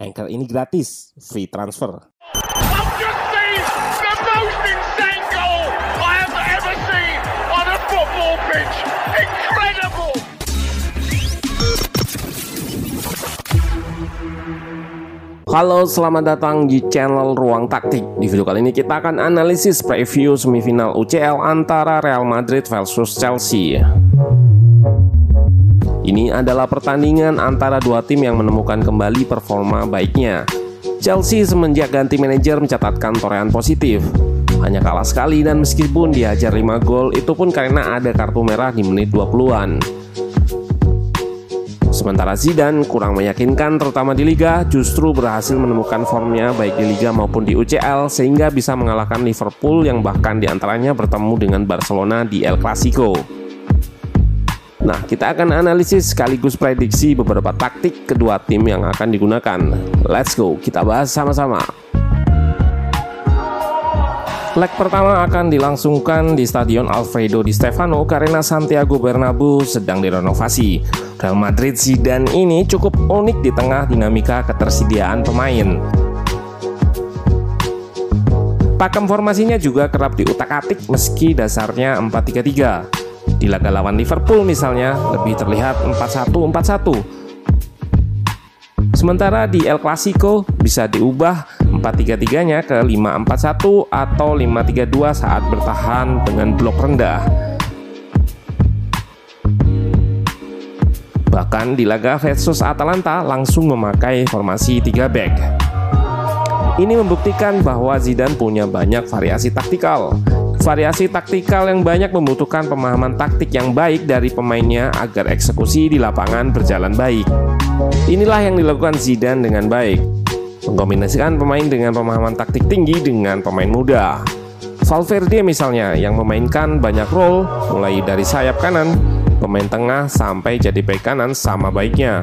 Anchor ini gratis, free transfer. Halo, selamat datang di channel Ruang Taktik. Di video kali ini kita akan analisis preview semifinal UCL antara Real Madrid versus Chelsea. Ini adalah pertandingan antara dua tim yang menemukan kembali performa baiknya. Chelsea semenjak ganti manajer mencatatkan torehan positif. Hanya kalah sekali dan meskipun dihajar 5 gol itu pun karena ada kartu merah di menit 20-an. Sementara Zidane kurang meyakinkan terutama di Liga justru berhasil menemukan formnya baik di Liga maupun di UCL sehingga bisa mengalahkan Liverpool yang bahkan di antaranya bertemu dengan Barcelona di El Clasico. Nah, kita akan analisis sekaligus prediksi beberapa taktik kedua tim yang akan digunakan. Let's go, kita bahas sama-sama. Leg pertama akan dilangsungkan di Stadion Alfredo Di Stefano karena Santiago Bernabeu sedang direnovasi. Real Madrid Zidane ini cukup unik di tengah dinamika ketersediaan pemain. Pakem formasinya juga kerap diutak-atik meski dasarnya 4-3-3. Di laga lawan Liverpool misalnya lebih terlihat 4-1-4-1. Sementara di El Clasico bisa diubah 4-3-3-nya ke 5-4-1 atau 5-3-2 saat bertahan dengan blok rendah. Bahkan di laga versus Atalanta langsung memakai formasi 3 back. Ini membuktikan bahwa Zidane punya banyak variasi taktikal. Variasi taktikal yang banyak membutuhkan pemahaman taktik yang baik dari pemainnya agar eksekusi di lapangan berjalan baik. Inilah yang dilakukan Zidane dengan baik. Mengkombinasikan pemain dengan pemahaman taktik tinggi dengan pemain muda. Valverde misalnya yang memainkan banyak role mulai dari sayap kanan, pemain tengah sampai jadi bek kanan sama baiknya.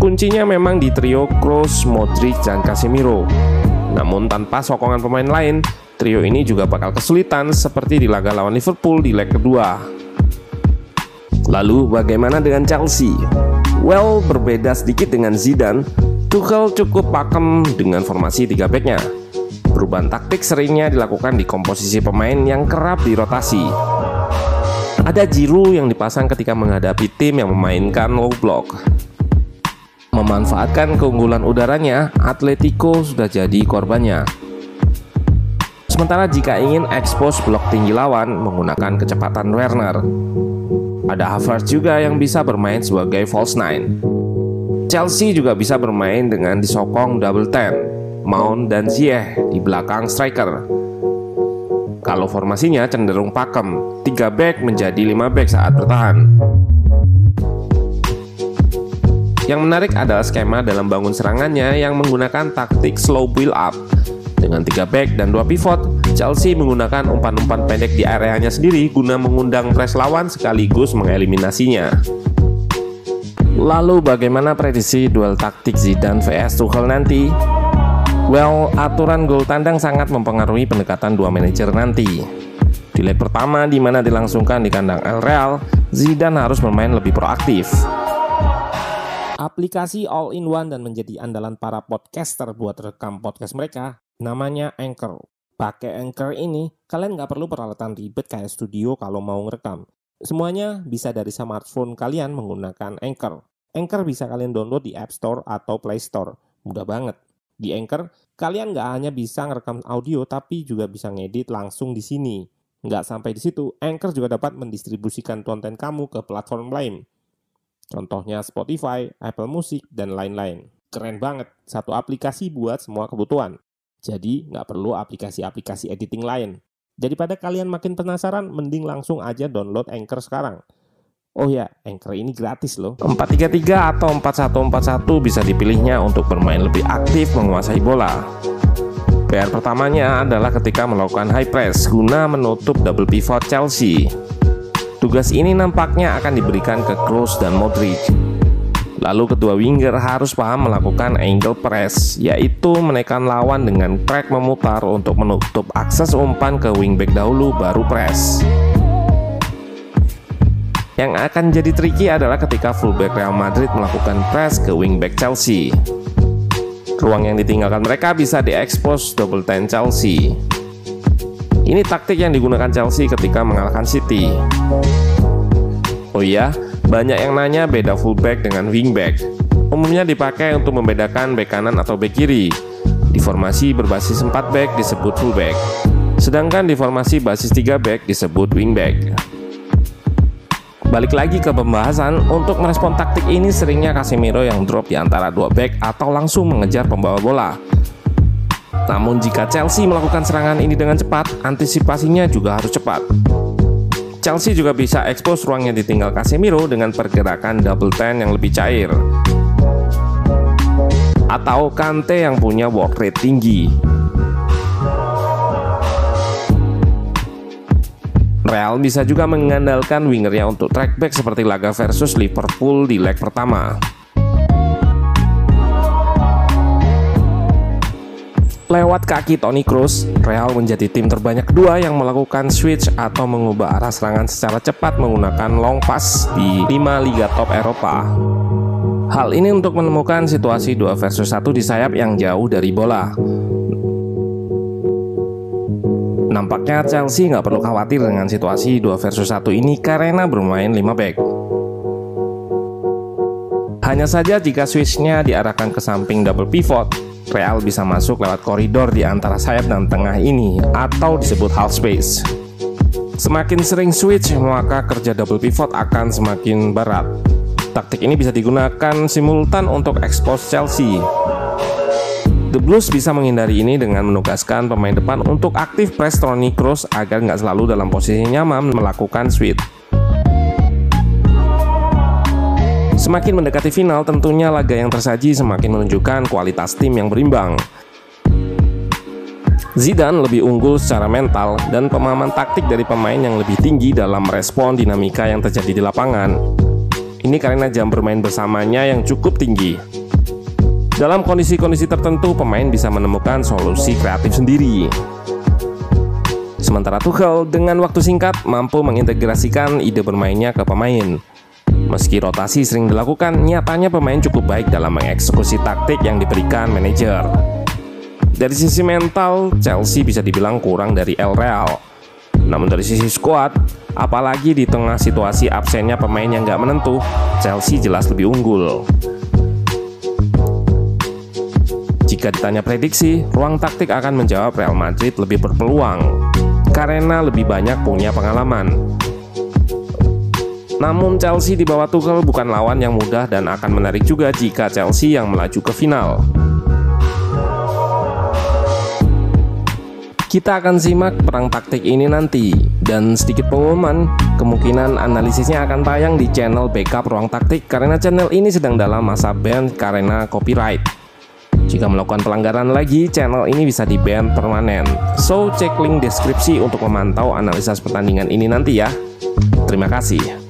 Kuncinya memang di trio Kroos, Modric, dan Casemiro. Namun tanpa sokongan pemain lain, trio ini juga bakal kesulitan seperti di laga lawan Liverpool di leg kedua. Lalu bagaimana dengan Chelsea? Well, berbeda sedikit dengan Zidane, Tuchel cukup pakem dengan formasi tiga backnya. Perubahan taktik seringnya dilakukan di komposisi pemain yang kerap dirotasi. Ada Giroud yang dipasang ketika menghadapi tim yang memainkan low block. Memanfaatkan keunggulan udaranya, Atletico sudah jadi korbannya. Sementara jika ingin ekspos blok tinggi lawan menggunakan kecepatan Werner, ada Havertz juga yang bisa bermain sebagai false nine. Chelsea juga bisa bermain dengan disokong double ten, Mount dan Ziyech di belakang striker. Kalau formasinya cenderung pakem, 3 back menjadi 5 back saat bertahan. Yang menarik adalah skema dalam bangun serangannya yang menggunakan taktik slow build up. Dengan 3 back dan 2 pivot, Chelsea menggunakan umpan-umpan pendek di areanya sendiri guna mengundang press lawan sekaligus mengeliminasinya. Lalu bagaimana prediksi duel taktik Zidane vs Tuchel nanti? Well, aturan gol tandang sangat mempengaruhi pendekatan dua manajer nanti. Di leg pertama di mana dilangsungkan di kandang El Real, Zidane harus bermain lebih proaktif. Aplikasi all-in-one dan menjadi andalan para podcaster buat rekam podcast mereka, namanya Anchor. Pakai Anchor ini, kalian nggak perlu peralatan ribet kayak studio kalau mau ngerekam. Semuanya bisa dari smartphone kalian menggunakan Anchor. Anchor bisa kalian download di App Store atau Play Store. Mudah banget. Di Anchor, kalian nggak hanya bisa ngerekam audio, tapi juga bisa ngedit langsung di sini. Nggak sampai di situ, Anchor juga dapat mendistribusikan konten kamu ke platform lain. Contohnya Spotify, Apple Music, dan lain-lain. Keren banget, satu aplikasi buat semua kebutuhan. Jadi nggak perlu aplikasi-aplikasi editing lain. Daripada kalian makin penasaran, mending langsung aja download Anchor sekarang. Oh ya, Anchor ini gratis loh. 433 atau 4141 bisa dipilihnya untuk bermain lebih aktif menguasai bola. PR pertamanya adalah ketika melakukan high press guna menutup double pivot Chelsea. Tugas ini nampaknya akan diberikan ke Kroos dan Modric. Lalu kedua winger harus paham melakukan angle press, yaitu menekan lawan dengan track memutar untuk menutup akses umpan ke wingback dahulu baru press. Yang akan jadi tricky adalah ketika fullback Real Madrid melakukan press ke wingback Chelsea. Ruang yang ditinggalkan mereka bisa diekspos double ten Chelsea. Ini taktik yang digunakan Chelsea ketika mengalahkan City. Oh iya, banyak yang nanya beda fullback dengan wingback. Umumnya dipakai untuk membedakan back kanan atau back kiri. Di formasi berbasis 4 back disebut fullback. Sedangkan di formasi basis 3 back disebut wingback. Balik lagi ke pembahasan, untuk merespon taktik ini seringnya Casemiro yang drop di antara dua back atau langsung mengejar pembawa bola. Namun jika Chelsea melakukan serangan ini dengan cepat, antisipasinya juga harus cepat. Chelsea juga bisa ekspos ruang yang ditinggal Casemiro dengan pergerakan double ten yang lebih cair. Atau Kante yang punya work rate tinggi. Real bisa juga mengandalkan wingernya untuk track back seperti laga versus Liverpool di leg pertama. Lewat kaki Toni Kroos, Real menjadi tim terbanyak kedua yang melakukan switch atau mengubah arah serangan secara cepat menggunakan long pass di 5 liga top Eropa. Hal ini untuk menemukan situasi 2 versus 1 di sayap yang jauh dari bola. Nampaknya Chelsea nggak perlu khawatir dengan situasi 2 versus 1 ini karena bermain 5 back. Hanya saja jika switchnya diarahkan ke samping double pivot, Real bisa masuk lewat koridor di antara sayap dan tengah ini atau disebut half space. Semakin sering switch, maka kerja double pivot akan semakin berat. Taktik ini bisa digunakan simultan untuk expose Chelsea. The Blues bisa menghindari ini dengan menugaskan pemain depan untuk aktif press Toni Kroos agar nggak selalu dalam posisi nyaman melakukan switch. Semakin mendekati final, tentunya laga yang tersaji semakin menunjukkan kualitas tim yang berimbang. Zidane lebih unggul secara mental dan pemahaman taktik dari pemain yang lebih tinggi dalam respon dinamika yang terjadi di lapangan. Ini karena jam bermain bersamanya yang cukup tinggi. Dalam kondisi-kondisi tertentu, pemain bisa menemukan solusi kreatif sendiri. Sementara Tuchel dengan waktu singkat mampu mengintegrasikan ide bermainnya ke pemain. Meski rotasi sering dilakukan, nyatanya pemain cukup baik dalam mengeksekusi taktik yang diberikan manajer. Dari sisi mental, Chelsea bisa dibilang kurang dari El Real. Namun dari sisi skuad, apalagi di tengah situasi absennya pemain yang gak menentu, Chelsea jelas lebih unggul. Jika ditanya prediksi, ruang taktik akan menjawab Real Madrid lebih berpeluang karena lebih banyak punya pengalaman. Namun Chelsea di bawah Tuchel bukan lawan yang mudah dan akan menarik juga jika Chelsea yang melaju ke final. Kita akan simak perang taktik ini nanti dan sedikit pengumuman kemungkinan analisisnya akan tayang di channel Backup Ruang Taktik karena channel ini sedang dalam masa ban karena copyright. Jika melakukan pelanggaran lagi, channel ini bisa di ban permanen. So, cek link deskripsi untuk memantau analisis pertandingan ini nanti ya. Terima kasih.